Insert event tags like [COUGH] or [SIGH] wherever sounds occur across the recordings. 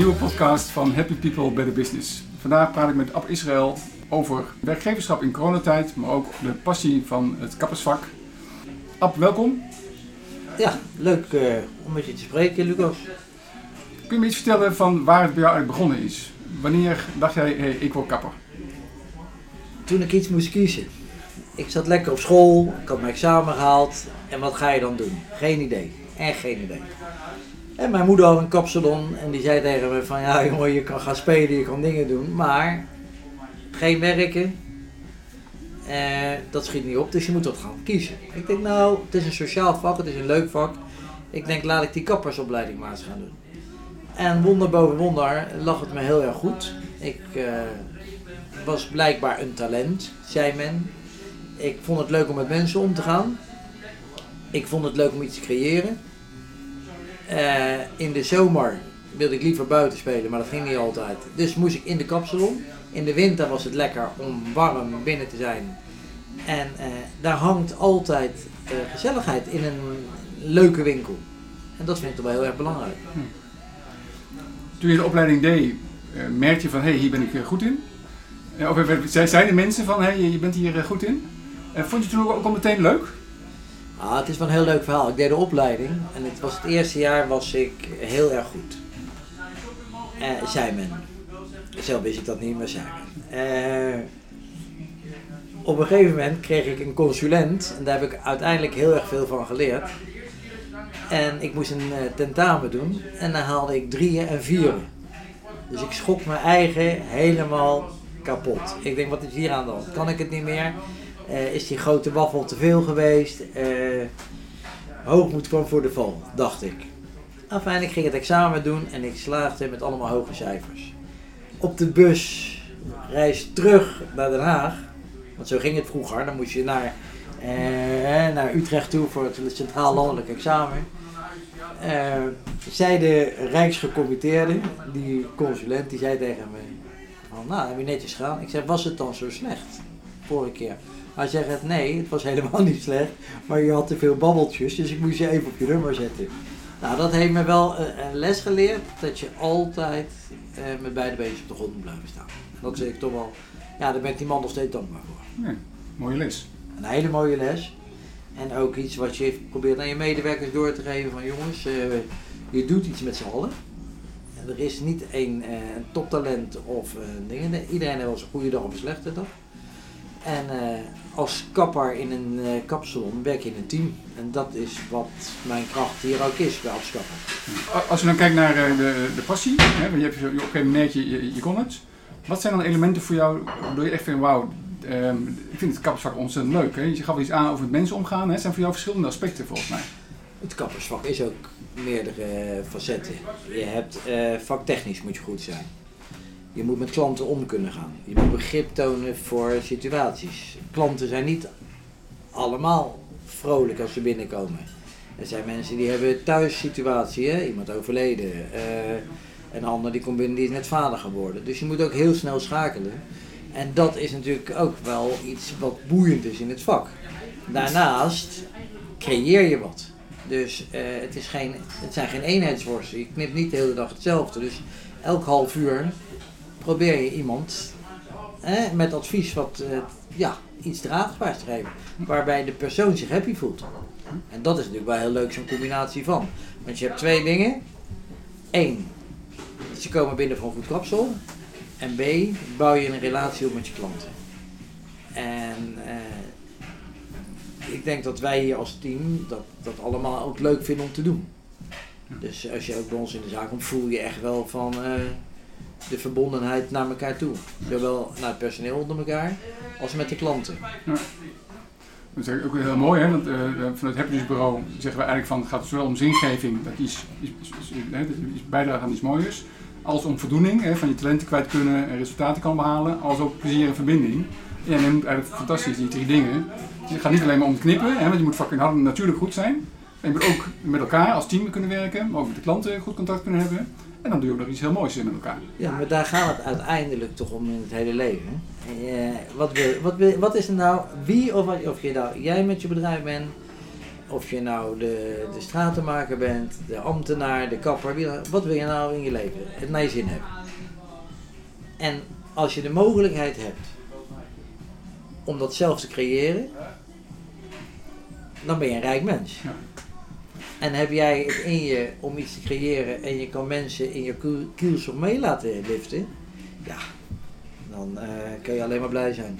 Nieuwe podcast van Happy People Better Business. Vandaag praat ik met Ab Israël over werkgeverschap in coronatijd, maar ook de passie van het kappersvak. Ab, welkom. Ja, leuk uh, om met je te spreken, Lucas. Kun je me iets vertellen van waar het bij jou eigenlijk begonnen is? Wanneer dacht jij, hey, ik word kapper? Toen ik iets moest kiezen. Ik zat lekker op school, ik had mijn examen gehaald. En wat ga je dan doen? Geen idee. Echt geen idee. En mijn moeder had een kapsalon en die zei tegen me van ja jongen, je kan gaan spelen, je kan dingen doen, maar geen werken, eh, dat schiet niet op, dus je moet wat gaan kiezen. Ik denk nou, het is een sociaal vak, het is een leuk vak. Ik denk laat ik die kappersopleiding maar eens gaan doen. En wonder boven wonder lag het me heel erg goed. Ik uh, was blijkbaar een talent, zei men. Ik vond het leuk om met mensen om te gaan. Ik vond het leuk om iets te creëren. Uh, in de zomer wilde ik liever buiten spelen, maar dat ging niet altijd. Dus moest ik in de kapsalon. In de winter was het lekker om warm binnen te zijn. En uh, daar hangt altijd uh, gezelligheid in een leuke winkel. En dat vind ik toch wel heel erg belangrijk. Hm. Toen je de opleiding deed, merkte je van hé, hey, hier ben ik goed in? Of zijn mensen van hé, hey, je bent hier goed in? vond je het toen ook al meteen leuk? Ah, het is wel een heel leuk verhaal. Ik deed de opleiding en het was het eerste jaar was ik heel erg goed. Uh, zei men. Zelf wist ik dat niet, maar zei men. Uh, op een gegeven moment kreeg ik een consulent en daar heb ik uiteindelijk heel erg veel van geleerd. En ik moest een uh, tentamen doen en dan haalde ik drieën en vieren. Dus ik schok mijn eigen helemaal kapot. Ik denk, wat is hier aan de hand? Kan ik het niet meer? Uh, is die grote waffel te veel geweest? Uh, hoogmoed kwam voor de val, dacht ik. Enfin, ik ging het examen doen en ik slaagde met allemaal hoge cijfers. Op de bus, reis terug naar Den Haag, want zo ging het vroeger, dan moest je naar, uh, naar Utrecht toe voor het Centraal Landelijk Examen. zei de Rijksgecommitteerde, die consulent, die zei tegen me, nou, heb je netjes gedaan. Ik zei, was het dan zo slecht, vorige keer? Hij zegt nee, het was helemaal [LAUGHS] niet slecht, maar je had te veel babbeltjes, dus ik moest je even op je nummer zetten. Nou, dat heeft me wel een les geleerd, dat je altijd eh, met beide benen op de grond moet blijven staan. Dat zeg ik toch wel, ja, daar ben ik die man nog steeds dankbaar voor. Nee, mooie les. Een hele mooie les. En ook iets wat je probeert aan je medewerkers door te geven van jongens, uh, je doet iets met z'n allen. En er is niet één uh, toptalent of dingen. Iedereen heeft wel eens een goede dag of een slechte dag. En uh, als kapper in een uh, kapsalon werk je in een team. En dat is wat mijn kracht hier ook is bij afschappen. Als je dan kijkt naar uh, de, de passie, hè, want je hebt op een gegeven moment je, je kon het. Wat zijn dan elementen voor jou waardoor je echt vindt, wauw, um, ik vind het kappersvak ontzettend leuk. Hè? Je gaf iets aan over het mensen omgaan. Hè? Het zijn voor jou verschillende aspecten volgens mij. Het kappersvak is ook meerdere facetten. Je hebt vaktechnisch moet je goed zijn. Je moet met klanten om kunnen gaan. Je moet begrip tonen voor situaties. Klanten zijn niet allemaal vrolijk als ze binnenkomen. Er zijn mensen die hebben thuis situatie, iemand overleden. Uh, een ander die komt binnen die is net vader geworden. Dus je moet ook heel snel schakelen. En dat is natuurlijk ook wel iets wat boeiend is in het vak. Daarnaast creëer je wat. Dus uh, het, is geen, het zijn geen eenheidsworsten. Je knipt niet de hele dag hetzelfde. Dus elk half uur probeer je iemand hè, met advies wat uh, ja, iets draagbaars te geven. Waarbij de persoon zich happy voelt. En dat is natuurlijk wel heel leuk, zo'n combinatie van. Want je hebt twee dingen. Eén, ze komen binnen voor een goed kapsel. En B, bouw je een relatie op met je klanten. En uh, ik denk dat wij hier als team dat, dat allemaal ook leuk vinden om te doen. Dus als je ook bij ons in de zaak komt, voel je echt wel van... Uh, de verbondenheid naar elkaar toe. Zowel naar het personeel onder elkaar als met de klanten. Ja. Dat is ook heel mooi, hè? want uh, vanuit het Bureau zeggen we eigenlijk van het gaat zowel om zingeving, dat iets, iets, iets bijdragen aan iets moois, als om voldoening, hè, van je talenten kwijt kunnen en resultaten kan behalen, als ook plezier en verbinding. Ja, en neemt eigenlijk fantastisch die drie dingen. Het gaat niet alleen maar om knippen, hè, want je moet fucking natuurlijk goed zijn. En je moet ook met elkaar als team kunnen werken, maar ook met de klanten goed contact kunnen hebben. En dan doe je ook nog iets heel moois met elkaar. Ja, maar daar gaat het uiteindelijk toch om in het hele leven. Uh, wat, wil, wat, wil, wat is er nou, wie of, wat, of je nou, jij met je bedrijf bent, of je nou de, de stratenmaker bent, de ambtenaar, de kapper, wie wat wil je nou in je leven? Het naar je zin hebben. En als je de mogelijkheid hebt om dat zelf te creëren, dan ben je een rijk mens. Ja. En heb jij het in je om iets te creëren en je kan mensen in je kiel- kielzog mee laten liften, ja, dan eh, kun je alleen maar blij zijn.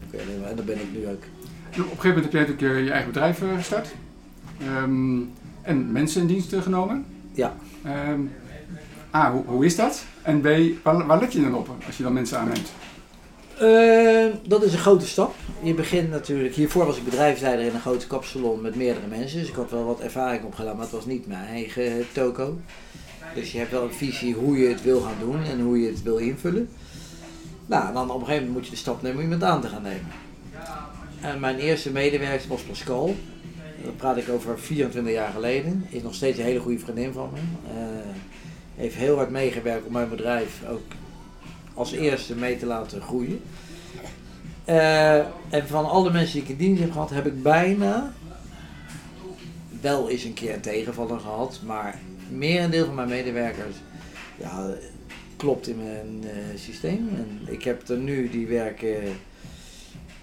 Dan kun je alleen maar, en dat ben ik nu ook. Op een gegeven moment heb jij natuurlijk eh, je eigen bedrijf eh, gestart. Ehm, en mensen in dienst genomen. Ja. Ehm, A, hoe, hoe is dat? En B, waar, waar let je dan op als je dan mensen aanneemt? Eh, dat is een grote stap. Je begint natuurlijk, hiervoor was ik bedrijfsleider in een grote kapsalon met meerdere mensen. Dus ik had wel wat ervaring opgedaan, maar het was niet mijn eigen toko. Dus je hebt wel een visie hoe je het wil gaan doen en hoe je het wil invullen. Nou, dan op een gegeven moment moet je de stap nemen om iemand aan te gaan nemen. En mijn eerste medewerker was Pascal. Dat praat ik over 24 jaar geleden. Is nog steeds een hele goede vriendin van me. Eh, heeft heel hard meegewerkt om mijn bedrijf ook als eerste mee te laten groeien. Eh, en van alle mensen die ik in dienst heb gehad, heb ik bijna wel eens een keer een tegenvaller gehad. Maar merendeel van mijn medewerkers ja, klopt in mijn eh, systeem. En ik heb er nu die werken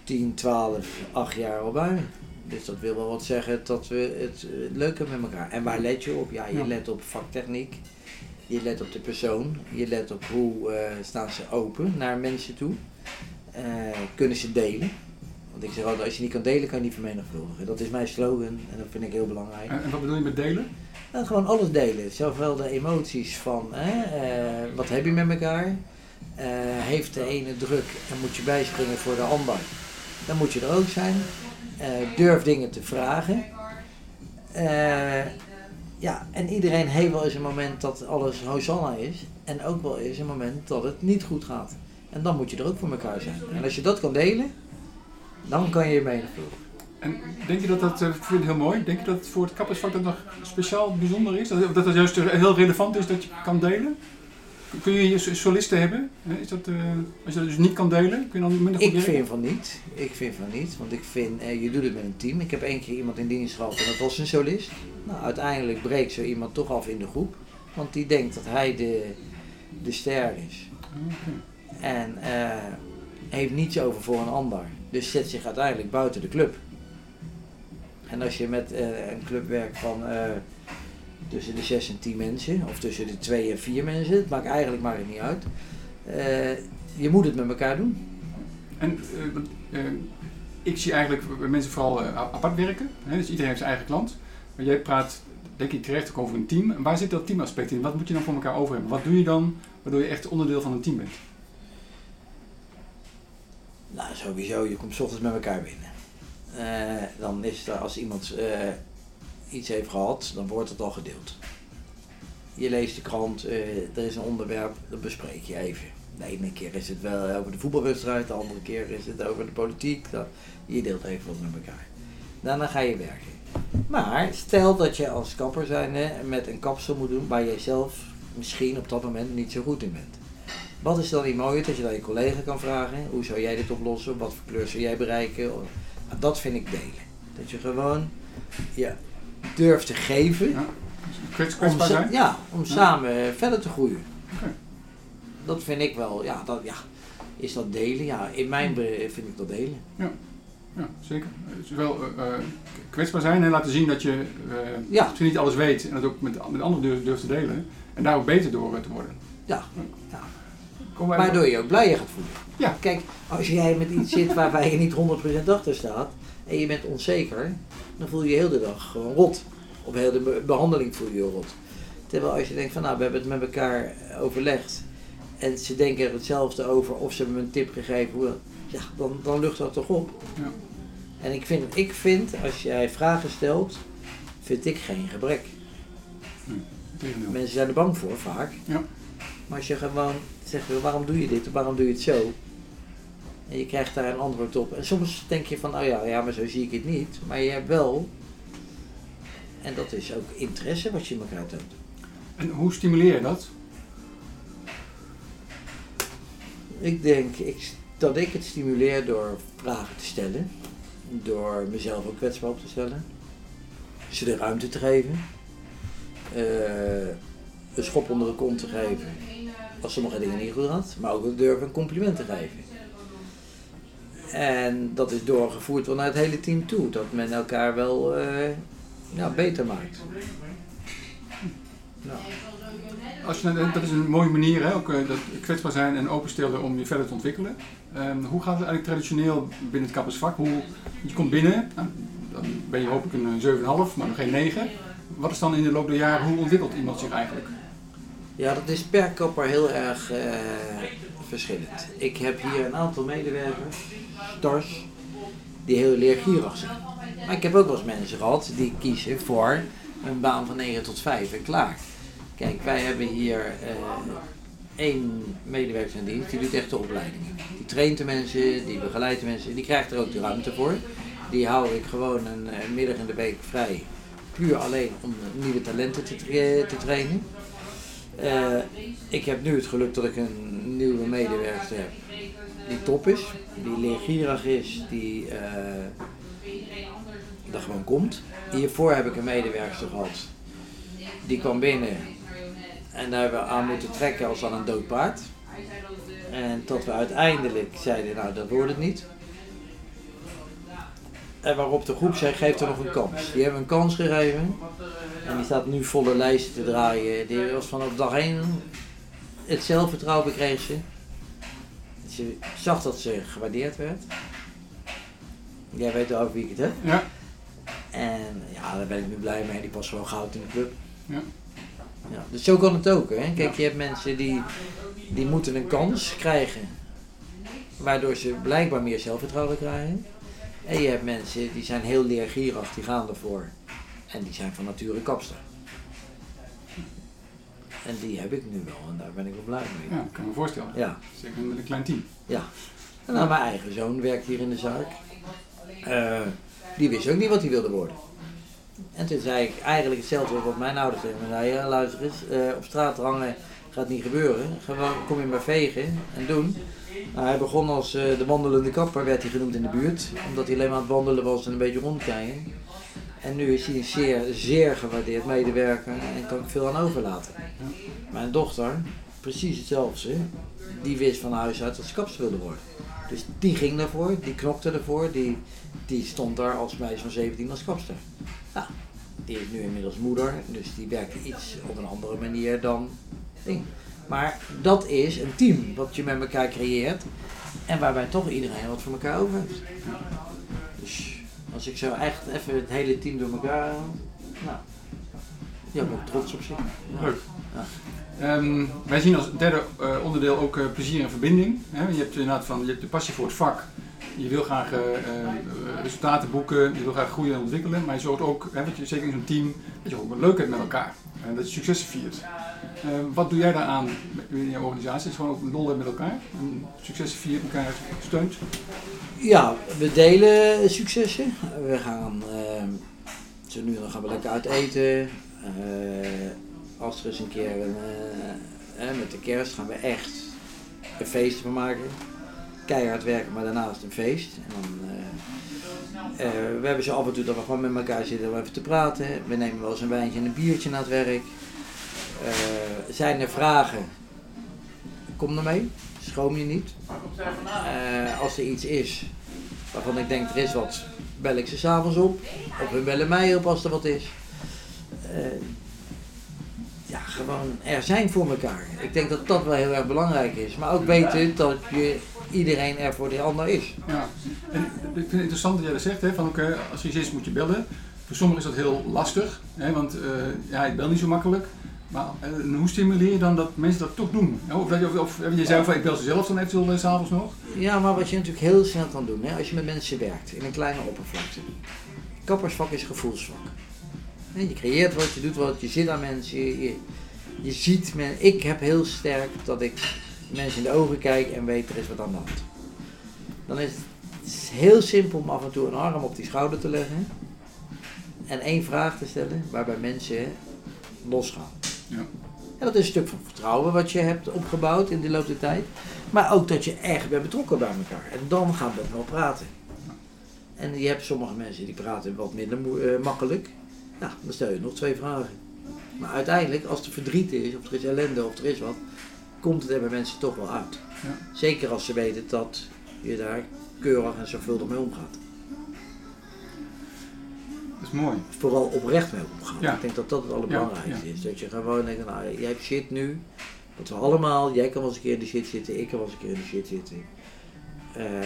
10, 12, 8 jaar al bij. Dus dat wil wel wat zeggen dat we het eh, leuk hebben met elkaar. En waar let je op? Ja, je Ja. let op vaktechniek. Je let op de persoon. Je let op hoe eh, staan ze open naar mensen toe. Eh, kunnen ze delen? Want ik zeg altijd, als je niet kan delen, kan je niet vermenigvuldigen. Dat is mijn slogan en dat vind ik heel belangrijk. En, en wat bedoel je met delen? Nou, gewoon alles delen. Zowel de emoties van hè, eh, wat heb je met elkaar. Heeft de ene druk en moet je bijspringen voor de ander. Dan moet je er ook zijn. Durf dingen te vragen. Ja, en iedereen heeft wel eens een moment dat alles hosanna is. En ook wel eens een moment dat het niet goed gaat. En dan moet je er ook voor elkaar zijn. En als je dat kan delen, dan kan je je menigvuldigen. En denk je dat dat, eh, ik vind het heel mooi, denk je dat het voor het kappersvak dat nog speciaal bijzonder is? Dat, dat juist heel relevant is dat je kan delen? Kun je hier solisten hebben? Is dat, eh, als je dat dus niet kan delen, kun je dan minder goed Ik vind van niet. Ik vind van niet. Want ik vind, eh, je doet het met een team. Ik heb één keer iemand in dienst gehad en dat was een solist. Nou, uiteindelijk breekt zo iemand toch af in de groep. Want die denkt dat hij de, de ster is. En eh, heeft niets over voor een ander. Dus zet zich uiteindelijk buiten de club. En als je met een club werkt van tussen de 6 en 10 mensen, of tussen de 2 en 4 mensen, het maakt eigenlijk maar niet uit. Eh, je moet het met elkaar doen. En eh, eh, ik zie eigenlijk mensen vooral apart werken. Hè? Dus iedereen heeft zijn eigen klant. Maar jij praat, denk ik, terecht ook over een team. En waar zit dat teamaspect in? Wat moet je dan voor elkaar over hebben? Wat doe je dan waardoor je echt onderdeel van een team bent? Nou, sowieso, je komt 's ochtends met elkaar binnen. Dan is er, als iemand iets heeft gehad, dan wordt het al gedeeld. Je leest de krant, eh, er is een onderwerp, dat bespreek je even. De ene keer is het wel over de voetbalwedstrijd, de andere keer is het over de politiek. Dat, je deelt even wat met elkaar. Daarna ga je werken. Maar stel dat je als kapper zijnde met een kapsel moet doen waar jij zelf misschien op dat moment niet zo goed in bent. Wat is dan niet mooier dat je dan je collega kan vragen, hoe zou jij dit oplossen, wat voor kleur zou jij bereiken? Nou, dat vind ik delen. Dat je gewoon je durft te geven Ja? Kwets, om, zijn? ja, om samen verder te groeien. Dat vind ik wel, ja, dat, ja, is dat delen? Ja, in mijn vind ik dat delen. Ja, zeker. Eh, Zowel eh, eh, kwetsbaar zijn en laten zien dat je eh, Ja. misschien niet alles weet en dat ook met, met anderen durft, te delen. En daar ook beter door te worden. Ja, ja. Waardoor je ook blijer gaat voelen. Ja. Kijk, als jij met iets zit waarbij je niet 100% achter staat en je bent onzeker, dan voel je je heel de dag gewoon rot. Op heel de be- behandeling voel je je rot. Terwijl als je denkt van nou, we hebben het met elkaar overlegd en ze denken er hetzelfde over of ze hebben me een tip gegeven, hoe, ja, dan, dan lucht dat toch op. Ja. En ik vind, ik vind, als jij vragen stelt, vind ik geen gebrek. Tegendeel. Mensen zijn er bang voor, vaak. Ja. Maar als je gewoon zegt, waarom doe je dit of waarom doe je het zo? En je krijgt daar een antwoord op. En soms denk je van, oh ja, ja, maar zo zie ik het niet. Maar je hebt wel, en dat is ook interesse wat je in elkaar toont. En hoe stimuleer je dat? Ik denk ik, dat ik het stimuleer door vragen te stellen. Door mezelf ook kwetsbaar op te stellen. ze de ruimte te geven. Eh, een schop onder de kont te geven als sommige dingen niet goed had. Maar ook durven een compliment te geven. En dat is doorgevoerd wel naar het hele team toe. Dat men elkaar wel eh, beter maakt. Als je, nou- dat is een mooie manier, hè? ook eh, dat kwetsbaar zijn en openstellen om je verder te ontwikkelen. Ehm, hoe gaat het eigenlijk traditioneel binnen het kappersvak? Hoe, je komt binnen, nou, dan ben je hopelijk een 7,5, maar nog geen 9. Wat is dan in de loop der jaren, hoe ontwikkelt iemand zich eigenlijk? Ja, dat is per kapper heel erg eh, verschillend. Ik heb hier een aantal medewerkers, stars, die heel leergierig zijn. Maar ik heb ook wel eens mensen gehad die kiezen voor een baan van 9 tot 5 en klaar. Kijk, wij hebben hier eh, één medewerker in dienst, die doet echt de opleidingen. Die traint de mensen, die begeleidt de mensen, die krijgt er ook de ruimte voor. Die hou ik gewoon een, een middag in de week vrij, puur alleen om nieuwe talenten te, te trainen. Uh, ik heb nu het geluk dat ik een nieuwe medewerker heb die top is, die leergierig is, die uh, er gewoon komt. Hiervoor heb ik een medewerker gehad, die kwam binnen en daar hebben we aan moeten trekken als aan een dood paard. En tot we uiteindelijk zeiden, nou dat wordt het niet. En waarop de groep zei, geef er nog een kans. Die hebben een kans gegeven. En die staat nu volle lijsten te draaien. Die was vanaf dag 1 het zelfvertrouwen kreeg ze. Ze zag dat ze gewaardeerd werd. Jij weet ook wie ik het heb. Ja. En ja, daar ben ik nu blij mee. Die past gewoon goud in de club. Ja. Ja, dus zo kan het ook. Hè? Kijk, je hebt mensen die, die moeten een kans krijgen. Waardoor ze blijkbaar meer zelfvertrouwen krijgen. En je hebt mensen die zijn heel leergierig, die gaan ervoor. En die zijn van nature kapster. En die heb ik nu wel en daar ben ik wel blij mee. Ja, dat kan me voorstellen. Ja. Zeker met een klein team. Ja. En nou, mijn eigen zoon werkt hier in de zaak. Uh, die wist ook niet wat hij wilde worden. En toen zei ik eigenlijk hetzelfde wat mijn ouders tegen me zeiden. Luister eens, uh, op straat hangen gaat niet gebeuren. Gewoon kom je maar vegen en doen. Nou, hij begon als uh, de wandelende kapper, werd hij genoemd in de buurt. Omdat hij alleen maar aan het wandelen was en een beetje rondkijken. En nu is hij een zeer, zeer gewaardeerd medewerker en kan ik veel aan overlaten. Mijn dochter, precies hetzelfde, die wist van huis uit dat ze kapster wilde worden. Dus die ging daarvoor, die knokte ervoor, die, die stond daar als meisje van 17 als kapster. Nou, die is nu inmiddels moeder, dus die werkt iets op een andere manier dan ding. Maar dat is een team wat je met elkaar creëert en waarbij toch iedereen wat voor elkaar over heeft. Dus als ik zo echt even het hele team door elkaar haal, nou, ja, ben ik trots op zich. Leuk. Ja. Um, wij zien als derde uh, onderdeel ook uh, plezier en verbinding. Hè? Je hebt inderdaad van, je hebt de passie voor het vak. Je wil graag uh, resultaten boeken, je wil graag groeien en ontwikkelen. Maar je zorgt ook, hè, je, zeker in zo'n team, dat je ook leuk hebt met elkaar. En dat je successen viert. wat doe jij daaraan in je organisatie? Is gewoon ook lol met elkaar. En elkaar steunt. Ja, we delen successen. We gaan, zo nu dan gaan we lekker uit eten als er eens een keer uh, met de kerst gaan we echt een feest van maken. Keihard werken, maar daarnaast een feest. En dan, uh, uh, we hebben zo af en toe dat we gewoon met elkaar zitten om even te praten. We nemen wel eens een wijntje en een biertje naar het werk. zijn er vragen? Kom er mee, schroom je niet. als er iets is waarvan ik denk er is wat, bel ik ze s'avonds op. Of we bellen mij op als er wat is ja, gewoon er zijn voor elkaar. Ik denk dat dat wel heel erg belangrijk is. Maar ook weten dat je iedereen er voor de ander is. Ja, en ik vind het interessant dat jij dat zegt, hè, van oké, als iets is moet je bellen. Voor sommigen is dat heel lastig, hè, want uh, ja, ik bel niet zo makkelijk. Maar uh, hoe stimuleer je dan dat mensen dat toch doen? Of, dat je, of, je zei van ik bel ze zelf dan eventueel uh, s'avonds nog? Ja, maar wat je natuurlijk heel snel kan doen, hè, als je met mensen werkt in een kleine oppervlakte. Kappersvak is gevoelsvak. Je creëert wat, je doet wat, je zit aan mensen, je, je, ziet men. Ik heb heel sterk dat ik mensen in de ogen kijk en weet er is wat aan de hand. Dan is het heel simpel om af en toe een arm op die schouder te leggen en één vraag te stellen waarbij mensen losgaan. Ja. En dat is een stuk van vertrouwen wat je hebt opgebouwd in de loop der tijd. Maar ook dat je echt bent betrokken bij elkaar. En dan gaan we wel praten. En je hebt sommige mensen die praten wat minder uh, makkelijk. Ja, dan stel je nog twee vragen. Maar uiteindelijk, als er verdriet is, of er is ellende, of er is wat, komt het er bij mensen toch wel uit. Ja. Zeker als ze weten dat je daar keurig en zorgvuldig mee omgaat. Dat is mooi. Vooral oprecht mee omgaan. Ja. Ik denk dat dat het allerbelangrijkste Ja, is. Dat je gewoon denkt, nou, jij hebt shit nu. Dat we allemaal, jij kan wel eens een keer in de shit zitten, ik kan wel eens een keer in de shit zitten. Eh,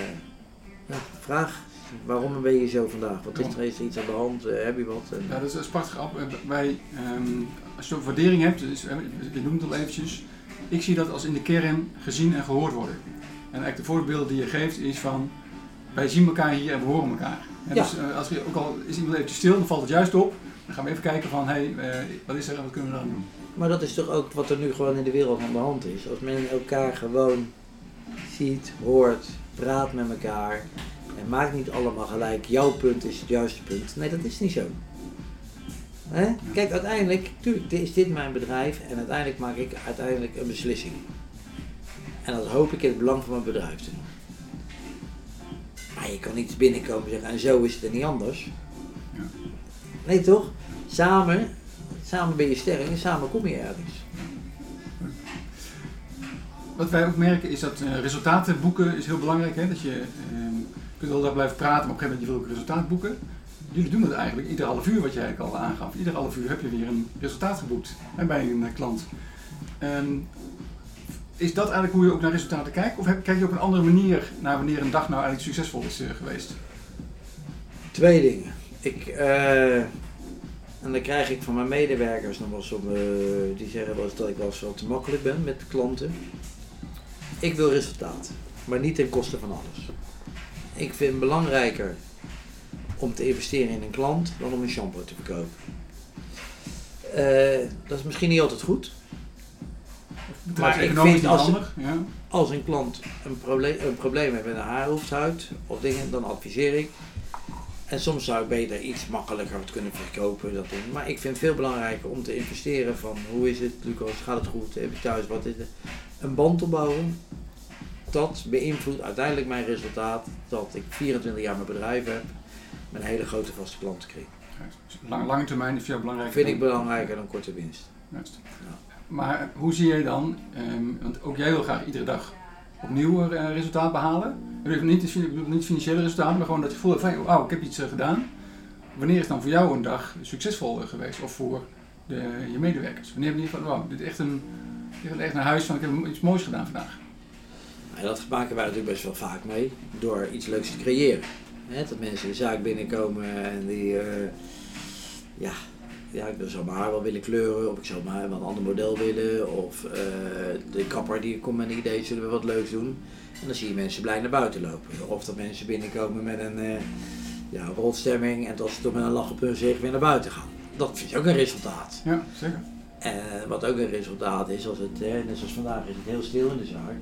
ja, vraag, waarom ben je zo vandaag? Wat is er, is er iets aan de hand? Eh, heb je wat? En- Ja, dat is, dat is prachtig. Eh, Wij, ehm, als je waardering hebt, dus, eh, je noemt het al eventjes, ik zie dat als in de kern gezien en gehoord worden. En eigenlijk de voorbeelden die je geeft is van, wij zien elkaar hier en we horen elkaar. En Ja. Dus eh, als je, ook al is iemand eventjes stil, dan valt het juist op. Dan gaan we even kijken van, hé, hey, eh, wat is er en wat kunnen we dan doen? Maar dat is toch ook wat er nu gewoon in de wereld aan de hand is. Als men elkaar gewoon ziet, hoort, praat met elkaar. En maakt niet allemaal gelijk, jouw punt is het juiste punt. Nee, dat is niet zo. Hè? Kijk, uiteindelijk, tuurlijk, dit is dit mijn bedrijf en uiteindelijk maak ik uiteindelijk een beslissing. En dat hoop ik in het belang van mijn bedrijf te doen. Maar je kan niet binnenkomen en zeggen, en zo is het en niet anders. Ja. Nee toch? Samen, samen ben je sterk en samen kom je ergens. Wat wij ook merken is dat eh, resultaten boeken is heel belangrijk. Hè? Dat je ehm, kunt wel dag blijven praten, maar op een gegeven moment je wil ook resultaat boeken. Jullie doen dat eigenlijk ieder half uur, wat jij eigenlijk al aangaf. Ieder half uur heb je weer een resultaat geboekt bij een eh, klant. Ehm, is dat eigenlijk hoe je ook naar resultaten kijkt? Of kijk je op een andere manier naar wanneer een dag nou eigenlijk succesvol is eh, geweest? Twee dingen. Ik, eh, en dan krijg ik van mijn medewerkers nog wel eens eh, die zeggen dat ik wel eens te makkelijk ben met klanten. Ik wil resultaat, maar niet ten koste van alles. Ik vind het belangrijker om te investeren in een klant dan om een shampoo te verkopen. Eh, dat is misschien niet altijd goed. Maar ik vind als- handig. Ja. Als een klant een probleem, een probleem heeft met een haarhoofdhuid of dingen, dan adviseer ik. En soms zou ik beter iets makkelijker het kunnen verkopen. Dat ding. Maar ik vind het veel belangrijker om te investeren van hoe is het, Lucas, gaat het goed, heb je thuis, wat is het? Een band opbouwen, dat beïnvloedt uiteindelijk mijn resultaat dat ik 24 jaar mijn bedrijf heb met een hele grote vaste klantenkring. Dus lang- lange termijn is veel belangrijk. Dat vind ik belangrijker dan korte winst. Juist. Ja. Maar hoe zie jij dan, ehm, want ook jij wil graag iedere dag opnieuw eh, resultaat behalen. Ik niet, niet financiële resultaten, maar gewoon dat je gevoel van, oh, ik heb iets eh, gedaan. Wanneer is dan voor jou een dag succesvol eh, geweest? Of voor de, je medewerkers? Wanneer heb je van, wow, dit is echt een, je gaat echt naar huis van, ik heb iets moois gedaan vandaag. Nou, dat maken wij natuurlijk best wel vaak mee door iets leuks te creëren. Hè, dat mensen de zaak binnenkomen en die, eh, ja, ja, ik zou mijn haar wel willen kleuren, of ik zou maar een ander model willen, of eh, de kapper die komt met een idee, zullen we wat leuks doen. En dan zie je mensen blij naar buiten lopen. Of dat mensen binnenkomen met een uh, ja, rotstemming en dat ze toch met een lach op hun gezicht weer naar buiten gaan. Dat vind je ook een resultaat. Ja, zeker. En wat ook een resultaat is, als het, net zoals vandaag is het heel stil in de zaak,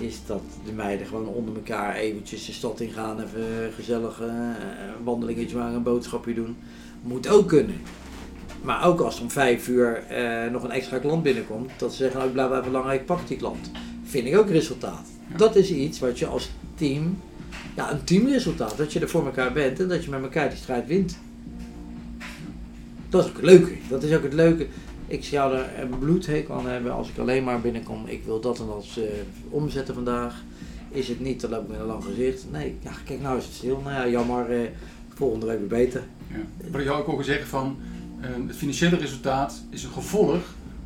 is dat de meiden gewoon onder elkaar eventjes de stad ingaan, even gezellig eh, een wandelingetje maken, een boodschapje doen. Moet ook kunnen. Maar ook als er om vijf uur eh, nog een extra klant binnenkomt, dat ze zeggen, nou, ik blijf even langer, ik pak die klant. Vind ik ook resultaat. Ja. Dat is iets wat je als team, ja, een teamresultaat, dat je er voor elkaar bent en dat je met elkaar die strijd wint. Dat is ook het leuke. Dat is ook het leuke. Ik zou er een bloedhekel aan hebben als ik alleen maar binnenkom. Ik wil dat en dat eh, omzetten vandaag. Is het niet, dan loop ik met een lang gezicht. Nee, ja, kijk nou is het stil. Nou ja, jammer. eh, volgende week weer beter. Ja. Wat ik jou ook al zeggen van, eh, het financiële resultaat is een gevolg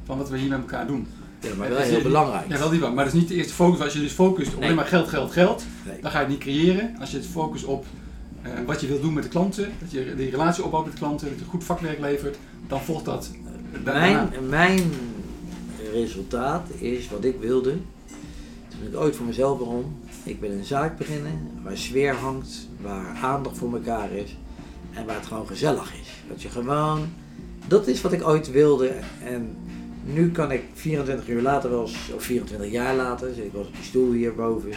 van wat we hier met elkaar doen. Ja, maar wel is heel belangrijk. Ja, wel die. Maar dat is niet de eerste focus. Als je dus focust op Nee. alleen maar geld, geld, geld, Nee. dan ga je het niet creëren. Als je het focust op eh, wat je wil doen met de klanten, dat je die relatie opbouwt met de klanten, dat je goed vakwerk levert, dan volgt dat eh. Mijn, mijn resultaat is wat ik wilde. Toen ik ooit voor mezelf begon. Ik wil een zaak beginnen waar sfeer hangt, waar aandacht voor elkaar is en waar het gewoon gezellig is. Dat je gewoon, dat is wat ik ooit wilde. En nu kan ik 24 uur later, wel eens, of 24 jaar later, zit ik wel eens op die stoel hierboven.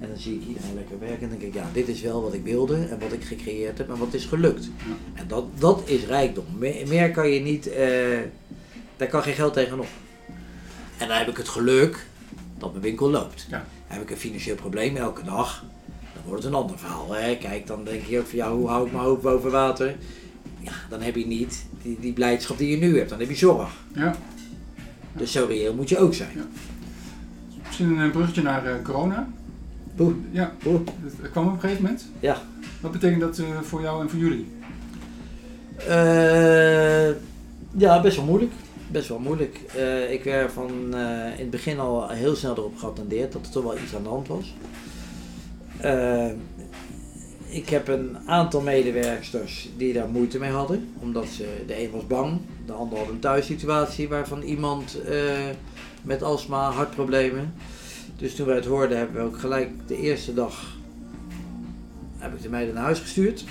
En dan zie ik iedereen lekker werken en dan denk ik, ja, dit is wel wat ik wilde en wat ik gecreëerd heb en wat is gelukt. En dat, dat is rijkdom. Meer, meer kan je niet, eh, daar kan geen geld tegenop. En dan heb ik het geluk dat mijn winkel loopt. Ja. Heb ik een financieel probleem elke dag, dan wordt het een ander verhaal. Hè? Kijk, dan denk je ook van ja, hoe hou ik mijn hoofd boven water? ja, dan heb je niet die, die blijdschap die je nu hebt. Dan heb je zorg. Ja. Dus zo reëel moet je ook zijn. Ja. Misschien een bruggetje naar eh, corona. Oeh. Ja, Oeh. dat kwam op een gegeven moment. Ja. Wat betekent dat eh, voor jou en voor jullie? Eh, ja, best wel moeilijk. Best wel moeilijk. Eh, ik werd van in het begin al heel snel erop geattendeerd dat er toch wel iets aan de hand was. Ik heb een aantal medewerksters die daar moeite mee hadden. Omdat ze, de een was bang, de ander had een thuissituatie waarvan iemand met astma, hartproblemen. Dus toen wij het hoorden hebben we ook gelijk de eerste dag heb ik de meiden naar huis gestuurd.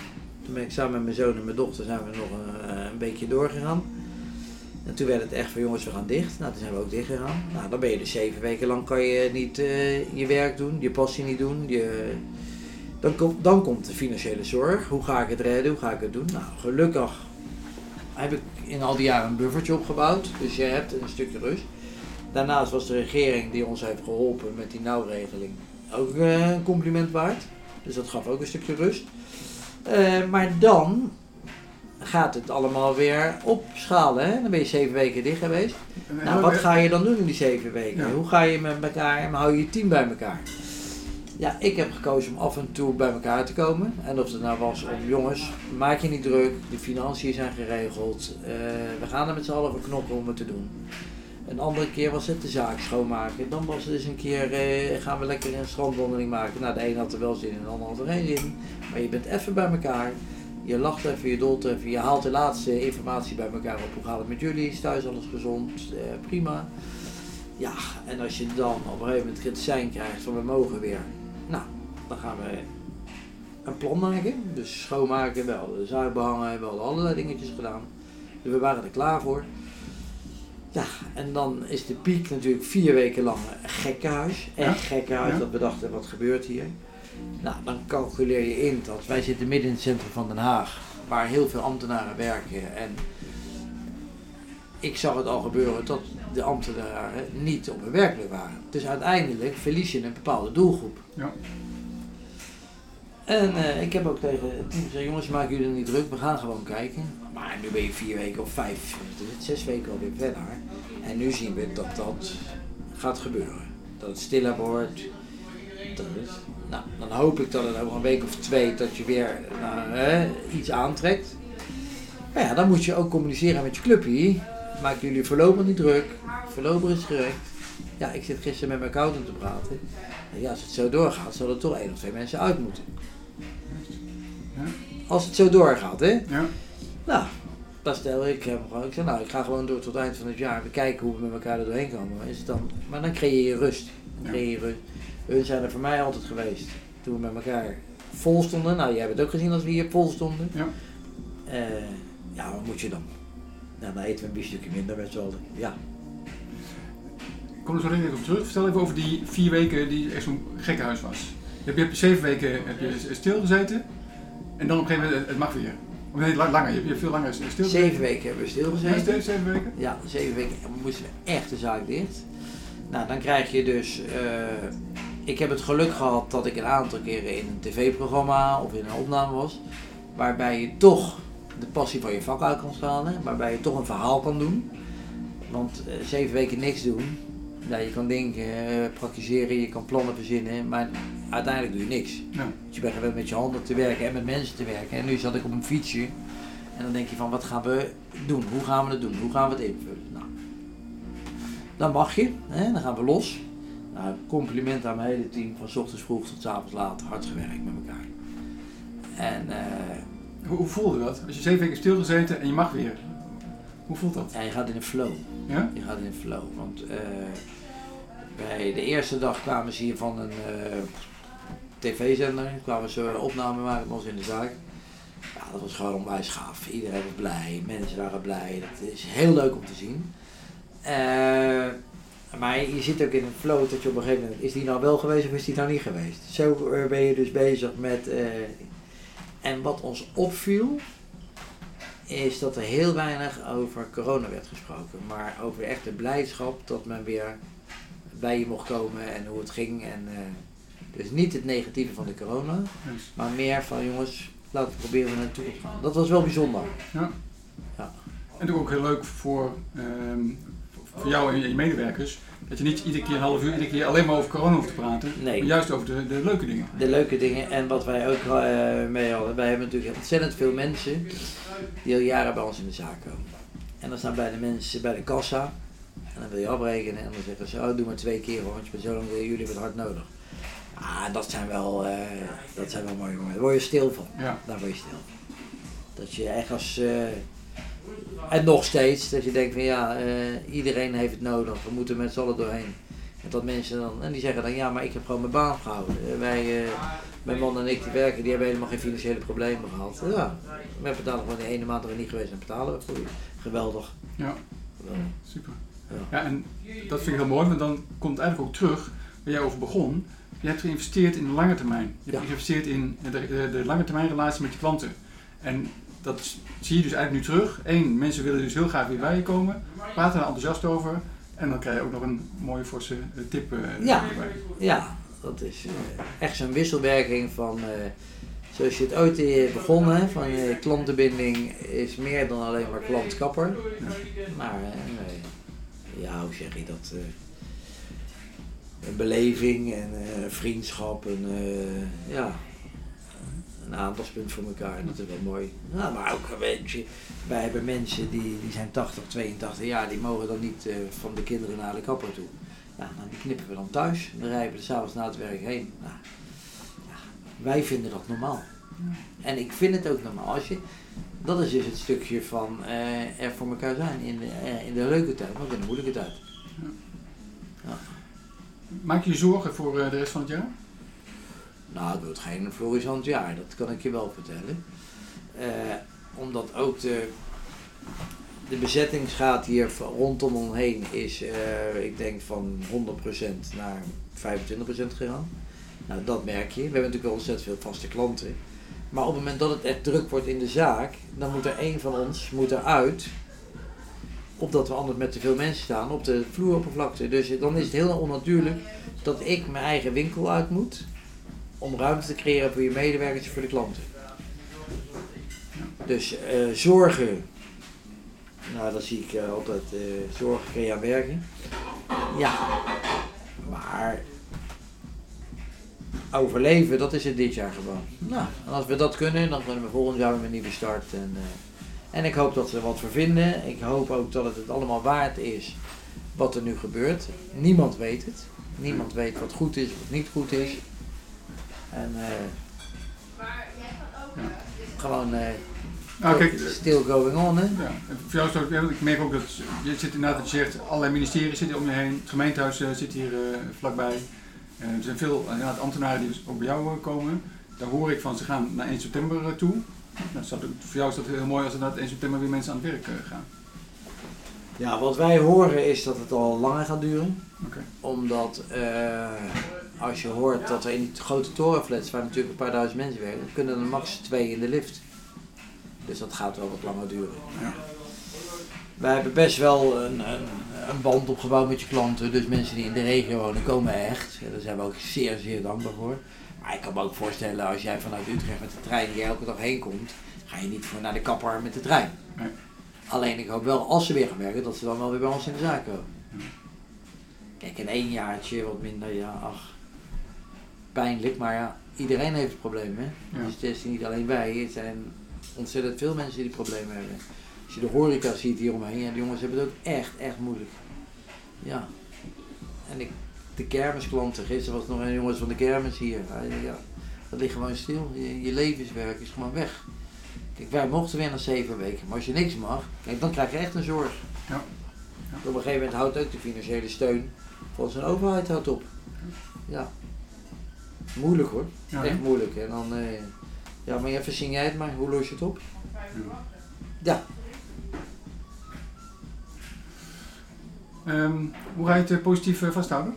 Toen ben ik samen met mijn zoon en mijn dochter zijn we nog een, een beetje doorgegaan. En toen werd het echt van jongens, we gaan dicht. Nou, toen zijn we ook dicht gegaan. Nou, dan ben je dus zeven weken lang kan je niet eh, je werk doen, je passie niet doen. Je, dan, dan komt de financiële zorg. Hoe ga ik het redden? Hoe ga ik het doen? Nou, gelukkig heb ik in al die jaren een buffertje opgebouwd. Dus je hebt een stukje rust. Daarnaast was de regering die ons heeft geholpen met die nauwregeling ook eh, een compliment waard. Dus dat gaf ook een stukje rust. Eh, maar dan gaat het allemaal weer opschalen. Hè? Dan ben je zeven weken dicht geweest. Nou, wat ga je dan doen in die zeven weken? Ja. Hoe ga je met elkaar en hou je je team bij elkaar? Ja, ik heb gekozen om af en toe bij elkaar te komen. En of het nou was om, jongens, maak je niet druk, de financiën zijn geregeld, eh, we gaan er met z'n allen voor knokken om het te doen. Een andere keer was het de zaak schoonmaken. Dan was het eens een keer, eh, gaan we lekker een strandwandeling maken. Nou, de een had er wel zin in, de ander had er geen zin. Maar je bent even bij elkaar. Je lacht even, je dolt even, je haalt de laatste informatie bij elkaar op. Hoe gaat het met jullie? Is thuis alles gezond? Eh, prima. Ja, en als je dan op een gegeven moment het sein krijgt van we mogen weer. Nou, dan gaan we een plan maken. Dus schoonmaken, we hadden de zaak behangen, we hadden allerlei dingetjes gedaan. Dus we waren er klaar voor. Ja, en dan is de piek natuurlijk vier weken lang gekkenhuis. Echt gekkenhuis, dat we dachten, wat gebeurt hier? Nou, dan calculeer je in dat wij zitten midden in het centrum van Den Haag, waar heel veel ambtenaren werken. En ik zag het al gebeuren dat de ambtenaren niet op hun werkplek waren. Dus uiteindelijk verlies je een bepaalde doelgroep. Ja. En eh, ik heb ook tegen het team gezegd, jongens, maak jullie niet druk, we gaan gewoon kijken. Maar nu ben je vier weken of vijf, zes weken alweer verder. En nu zien we dat dat gaat gebeuren. Dat het stiller wordt. Dat nou, dan hoop ik dat het over een week of twee dat je weer nou, hè, iets aantrekt. Maar ja, dan moet je ook communiceren met je clubje. Maak jullie voorlopig niet druk. Voorlopig is gerekt. Ja, ik zit gisteren met mijn accountant te praten. En ja, als het zo doorgaat, zal er toch één of twee mensen uit moeten. Als het zo doorgaat, hè? Ja. Nou, dan stel ik gewoon. Ik zeg, nou, ik ga gewoon door tot het eind van het jaar. We kijken hoe we met elkaar er doorheen komen. Is het dan, maar dan creëer je rust. Dan creëer je rust. Hun zijn er voor mij altijd geweest. Toen we met elkaar vol stonden. Nou, jij hebt het ook gezien als we hier vol stonden. Ja. Eh, ja, wat moet je dan? Nou, dan eten we een biefstukje minder met z'n allen. Ja. Ik kom er zo even op terug. Vertel even over die vier weken die echt zo'n gekkenhuis was. Je hebt, je hebt zeven weken heb je stilgezeten en dan op een gegeven moment, het mag weer. Nee, la- langer. Je hebt, veel langer stilgezeten. Zeven weken hebben we stilgezeten. steeds zeven weken? Ja, zeven weken moesten we echt de zaak dicht. Nou, dan krijg je dus. eh, ik heb het geluk gehad dat ik een aantal keren in een tv-programma of in een opname was. Waarbij je toch de passie van je vak uit kan stralen. Waarbij je toch een verhaal kan doen. Want eh, zeven weken niks doen. Ja, je kan denken, eh, praktiseren, je kan plannen verzinnen. Maar uiteindelijk doe je niks. Ja. Want je bent gewend met je handen te werken en met mensen te werken. En nu zat ik op een fietsje. En dan denk je van, wat gaan we doen? Hoe gaan we het doen? Hoe gaan we het invullen? Nou, dan mag je. Hè? Dan gaan we los. Nou, compliment aan mijn hele team. Van 's ochtends vroeg tot 's avonds laat. Hard gewerkt met elkaar. En eh, Hoe, hoe voelde dat? Als je zeven weken stilgezeten en je mag weer. Hoe voelt dat? ja, je gaat in een flow. Ja? Je gaat in een flow. Want eh, bij de eerste dag kwamen ze hier van een eh, tv-zender. Kwamen ze opname maken met ons in de zaak. Ja, dat was gewoon onwijs gaaf. Iedereen was blij, mensen waren blij. Dat is heel leuk om te zien. Eh, maar je zit ook in een flow dat je op een gegeven moment... Is die nou wel geweest of is die nou niet geweest? Zo eh, ben je dus bezig met... eh, en wat ons opviel... Is dat er heel weinig over corona werd gesproken. Maar over echt de blijdschap dat men weer bij je mocht komen en hoe het ging. En, dus niet het negatieve van de corona. Maar meer van jongens, laten we proberen naartoe te gaan. Dat was wel bijzonder. Ja. Ja. En natuurlijk ook heel leuk voor, ehm, voor jou en je medewerkers. Dat je niet iedere keer een half uur, iedere keer alleen maar over corona hoeft te praten. Nee. Maar juist over de, de leuke dingen. De leuke dingen en wat wij ook eh, mee hadden. Wij hebben natuurlijk ontzettend veel mensen die al jaren bij ons in de zaak komen. En dan staan bij de mensen bij de kassa. En dan wil je afrekenen en dan zeggen ze, oh doe maar twee keer hoor, want je bent zo lang jullie hebben het hard nodig. Ah, dat zijn wel, eh, dat zijn wel mooie momenten. Daar word je stil van. Ja. Daar word je stil van. Dat je echt als, eh, en nog steeds, dat je denkt van ja, eh, iedereen heeft het nodig, we moeten met z'n allen doorheen. En dat mensen dan, en die zeggen dan ja, maar ik heb gewoon mijn baan gehouden. Eh, wij, mijn man en ik die werken, die hebben helemaal geen financiële problemen gehad. Ja, we betalen gewoon de ene maand we niet geweest en betalen we voor. Geweldig. Ja, Geweldig. super. Ja. Ja, en dat vind ik heel mooi, want dan komt eigenlijk ook terug waar jij over begon. Je hebt geïnvesteerd in de lange termijn. Je hebt Ja. geïnvesteerd in de, de, de lange termijn relatie met je klanten. En dat zie je dus eigenlijk nu terug. Eén, mensen willen dus heel graag weer bij je komen, praten er enthousiast over. En dan krijg je ook nog een mooie forse eh, tip eh, Ja. erbij. Ja, dat is eh, echt zo'n wisselwerking van, zoals je het ooit begonnen, van eh, klantenbinding is meer dan alleen maar klantkapper. Maar eh, nee. ja, hoe zeg je dat? Een beleving en eh, een vriendschap en eh, ja, een aandachtspunt voor elkaar. Dat is wel mooi. Ja, maar ook, weet je, wij hebben mensen die, die zijn 80, 82 jaar, die mogen dan niet eh, van de kinderen naar de kapper toe. Ja, nou, die knippen we dan thuis. Dan rijden we s'avonds na het werk heen. Nou, ja, wij vinden dat normaal. En ik vind het ook normaal. Als je, dat is dus het stukje van er voor elkaar zijn in de, in de leuke tijd, maar in de moeilijke tijd. Maak je zorgen voor eh, de rest van het jaar? Nou, het wordt geen florissant jaar, dat kan ik je wel vertellen. Eh, omdat ook de, de bezettingsgraad hier rondom ons heen is, eh, ik denk, van 100% naar 25% gegaan. Nou, dat merk je. We hebben natuurlijk wel ontzettend veel vaste klanten. Maar op het moment dat het echt druk wordt in de zaak, dan moet er één van ons moet eruit. Opdat we anders met te veel mensen staan op de vloeroppervlakte. Dus dan is het heel onnatuurlijk dat ik mijn eigen winkel uit moet om ruimte te creëren voor je medewerkers en voor de klanten. Dus eh, zorgen, nou dat zie ik eh, altijd, eh, zorgen je aan werken. Ja, maar overleven, dat is het dit jaar gewoon. Nou, en als we dat kunnen, dan kunnen we volgend jaar weer een nieuwe start. En, en ik hoop dat we er wat voor vinden. Ik hoop ook dat het het allemaal waard is wat er nu gebeurt. Niemand weet het. Niemand weet wat goed is, wat niet goed is. En eh, gewoon eh Nou, kijk, eh, still going on, hè? Ja, en voor jou is het ook, ja, ik merk ook dat je zit inderdaad dat je zegt, allerlei ministeries zitten om je heen, het gemeentehuis eh, zit hier eh, vlakbij. Er zijn veel inderdaad, ambtenaren die dus ook bij jou komen. Daar hoor ik van, ze gaan naar 1 september toe. Nou, voor jou is dat heel mooi als er na 1 september weer mensen aan het werk eh, gaan. Ja, wat wij horen is dat het al langer gaat duren. Omdat eh, als je hoort dat er in die grote torenflats, waar natuurlijk een paar duizend mensen werken, kunnen er max twee in de lift. Dus dat gaat wel wat langer duren. Ja. Wij hebben best wel een, een, een band opgebouwd met je klanten. Dus mensen die in de regio wonen komen echt. Ja, daar zijn we ook zeer, zeer dankbaar voor. Maar ik kan me ook voorstellen, als jij vanuit Utrecht met de trein hier elke dag heen komt, ga je niet voor naar de kapper met de trein. Nee. Alleen ik hoop wel, als ze weer gaan werken, dat ze dan wel weer bij ons in de zaak komen. Ja. Kijk, in één jaartje wat minder, ja, ach, pijnlijk. Maar ja, iedereen heeft hè. Ja. Dus het is niet alleen wij, het zijn ontzettend veel mensen die die problemen hebben. Als je de horeca ziet hieromheen, ja, die jongens hebben het ook echt, echt moeilijk. Ja. En ik, de kermisklanten, gisteren was nog een jongens van de kermis hier. Ja, dat ligt gewoon stil. Je, je levenswerk is gewoon weg. Kijk, wij mochten weer na zeven weken, maar als je niks mag, kijk, dan krijg je echt een zorg. Ja. Ja. Op een gegeven moment houdt ook de financiële steun van zijn overheid houdt op. Ja. Moeilijk hoor. Ja, Echt moeilijk. En dan, eh, ja, maar even zing jij het maar, hoe los je het op? Ja. Ehm, hoe ga je het eh, positief eh, vasthouden?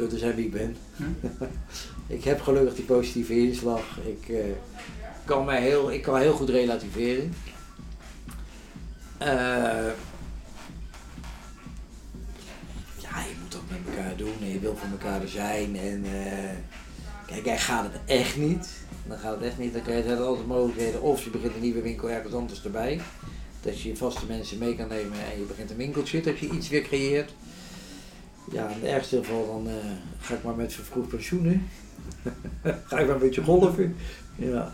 Door te zijn wie ik ben. Ja. [LAUGHS] ik heb gelukkig die positieve inslag. Ik, eh, kan, mij heel, ik kan heel goed relativeren. Eh, ja, je moet dat met elkaar doen en je wil voor elkaar er zijn. En, eh, kijk, jij gaat het echt niet. Dan gaat het echt niet. Dan krijg je altijd mogelijkheden. Of je begint een nieuwe winkel ergens anders erbij. Dat je je vaste mensen mee kan nemen en je begint een winkeltje. Dat je iets weer creëert. Ja, in het ergste geval dan eh, ga ik maar met vervroegd pensioenen. [LAUGHS] ga ik maar een beetje golven. Ja.